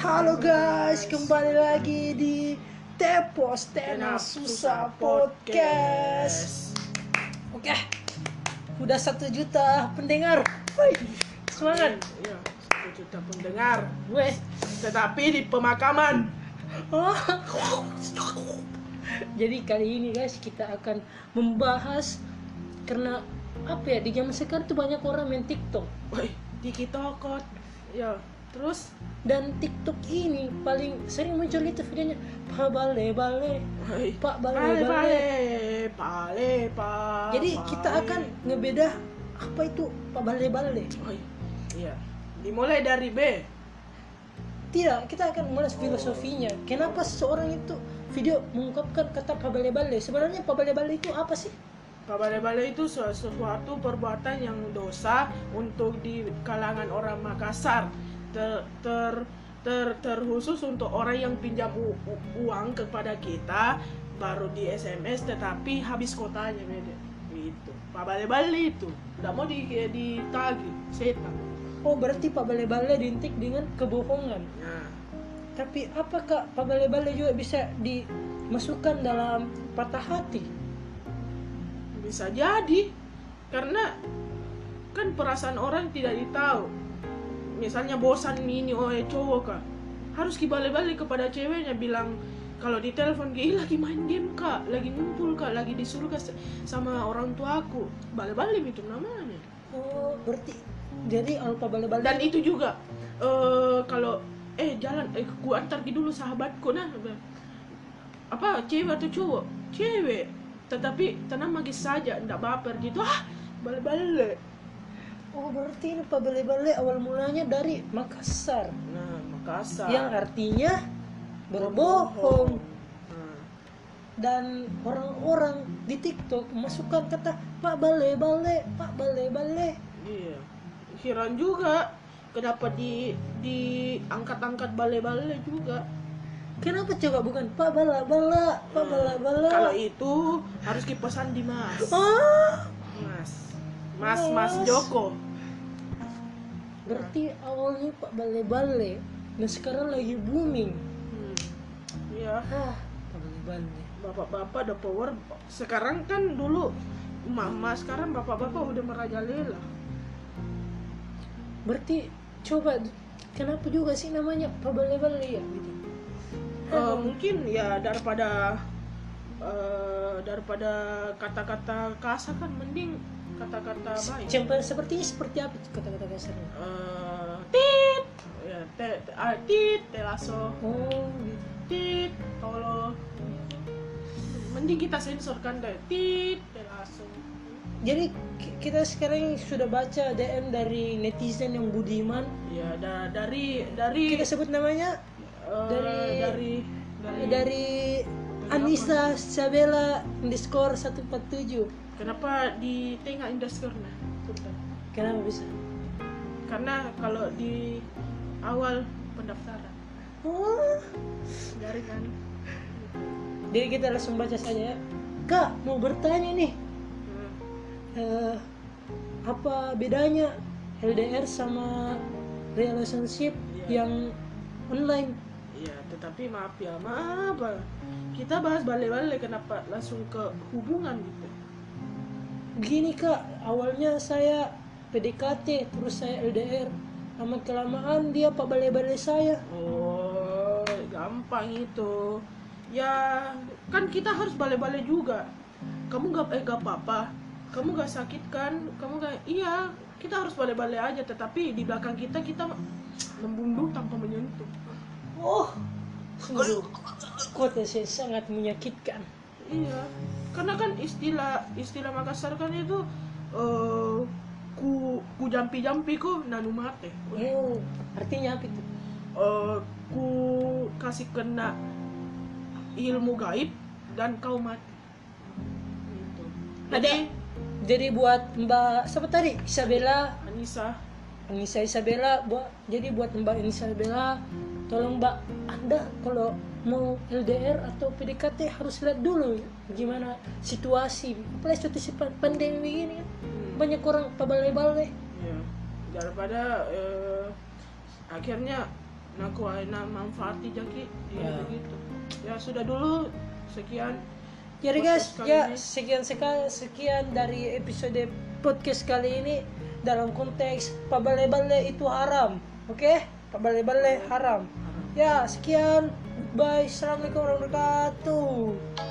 Halo guys, kembali lagi di Tepos Tena Susah Podcast. Oke, udah satu juta pendengar. Woi, semangat. Iya, satu juta pendengar. Weh, Tetapi di pemakaman. Oh. Jadi kali ini guys kita akan membahas karena apa ya di zaman sekarang tuh banyak orang main TikTok Woi, di kitokot. Ya, terus dan TikTok ini paling sering muncul itu videonya Pak Bale Bale Pak Bale Bale. pale pale pa. Jadi kita akan ngebeda apa itu Pak Bale Bale. Iya. Dimulai dari B. Tidak, kita akan mulai filosofinya. Kenapa seseorang itu video mengungkapkan kata Pak Bale Bale? Sebenarnya Pak Bale Bale itu apa sih? Bale-bale itu su- sesuatu perbuatan yang dosa untuk di kalangan orang Makassar. Ter, ter, ter, terkhusus untuk orang yang pinjam u- u- uang kepada kita baru di SMS tetapi habis kotanya beda. Itu. Pak Bale-bale itu. Tidak mau di ditagih setan. Oh, berarti Pak Bale Bale diintik dengan kebohongan. Nah, Tapi apakah Pak Bale Bale juga bisa dimasukkan dalam patah hati? bisa jadi karena kan perasaan orang tidak ditahu misalnya bosan ini oh eh, cowok kak harus kibalik-balik kepada ceweknya bilang kalau di telepon ih lagi main game kak lagi ngumpul kak lagi disuruh ke sama orang tuaku balik-balik itu namanya. Oh, berarti jadi Bale Bale dan itu juga eh kalau eh jalan eh ku antar dulu sahabatku nah. Apa cewek atau cowok? Cewek. Tetapi tenang magis saja ndak baper gitu. Ah balik-balik Oh, berarti ini Pak Bale Bale awal mulanya dari Makassar. Nah, Makassar. Yang artinya berbohong. Nah, dan orang-orang di TikTok masukkan kata Pak Bale Bale, Pak Bale Bale. iya. Heran juga kenapa di di angkat-angkat bale-bale juga. Kenapa coba bukan Pak Bala Bala, Pak Bala Bala? Kalau itu harus kipasan di Mas. ah. Mas Mas. Joko. berarti awalnya Pak Bale Bale, dan sekarang lagi booming. Hmm. Iya, Ah, Pak Bale Bale. bapak-bapak ada power. Sekarang kan dulu mama, sekarang bapak-bapak udah merajalela. Berarti coba kenapa juga sih namanya Pak Bale Bale ya? Gitu. Eh, mungkin ya daripada eh, daripada kata-kata kasar kan mending kata-kata baik. Contoh seperti seperti apa kata-kata kasarnya? Eh, tit, ya te, te, ah, tit, telaso, Oh, gitu. tit, tolo. Mending kita sensorkan deh, tit, telaso. Jadi ki- kita sekarang sudah baca DM dari netizen yang budiman. Ya da, dari dari Kita sebut namanya eh, dari- dari dari, dari Anissa Sabella underscore 147. kenapa di tengah underscore nah? Kenapa bisa? Karena kalau di awal pendaftaran Oh. dari kan Jadi kita langsung baca saja ya. Kak, mau bertanya nih. Hmm. eh, apa bedanya LDR sama relationship Iya. yang online? Iya, tetapi maaf ya, maaf. Bang. Kita bahas balik-balik kenapa langsung ke hubungan gitu. Gini kak, awalnya saya PDKT, terus saya LDR. Lama kelamaan dia pak bale-bale saya. Oh, gampang itu. Ya, kan kita harus balik-balik juga. Kamu gak eh gak apa-apa. Kamu gak sakit kan? Kamu gak iya, kita harus balik-balik aja tetapi di belakang kita kita membunuh tanpa menyentuh. Oh, kota saya sangat menyakitkan. Iya, karena kan istilah istilah Makassar kan itu eh ku ku jampi jampi ku nanu mate. Oh, artinya apa itu? Eh, ku kasih kena ilmu gaib dan kau mati. Gitu. Jadi Jadi buat Mbak siapa tadi? Isabella, Anissa, Anissa Isabella buat jadi buat Mbak Isabella tolong Mbak Anda kalau mau LDR atau PDKT harus lihat dulu gimana situasi apalagi situasi pa- pandemi kan hmm, banyak orang pabale-bale ya, daripada eh, akhirnya nah ku na manfaati jaki ya, Ya. begitu ya sudah dulu sekian Jadi guys, ya ini. sekian sekali sekian dari episode podcast kali ini dalam konteks pabale-bale itu haram. Oke? Pabale-bale haram. Ya, sekian. Bye. Assalamualaikum warahmatullahi wabarakatuh.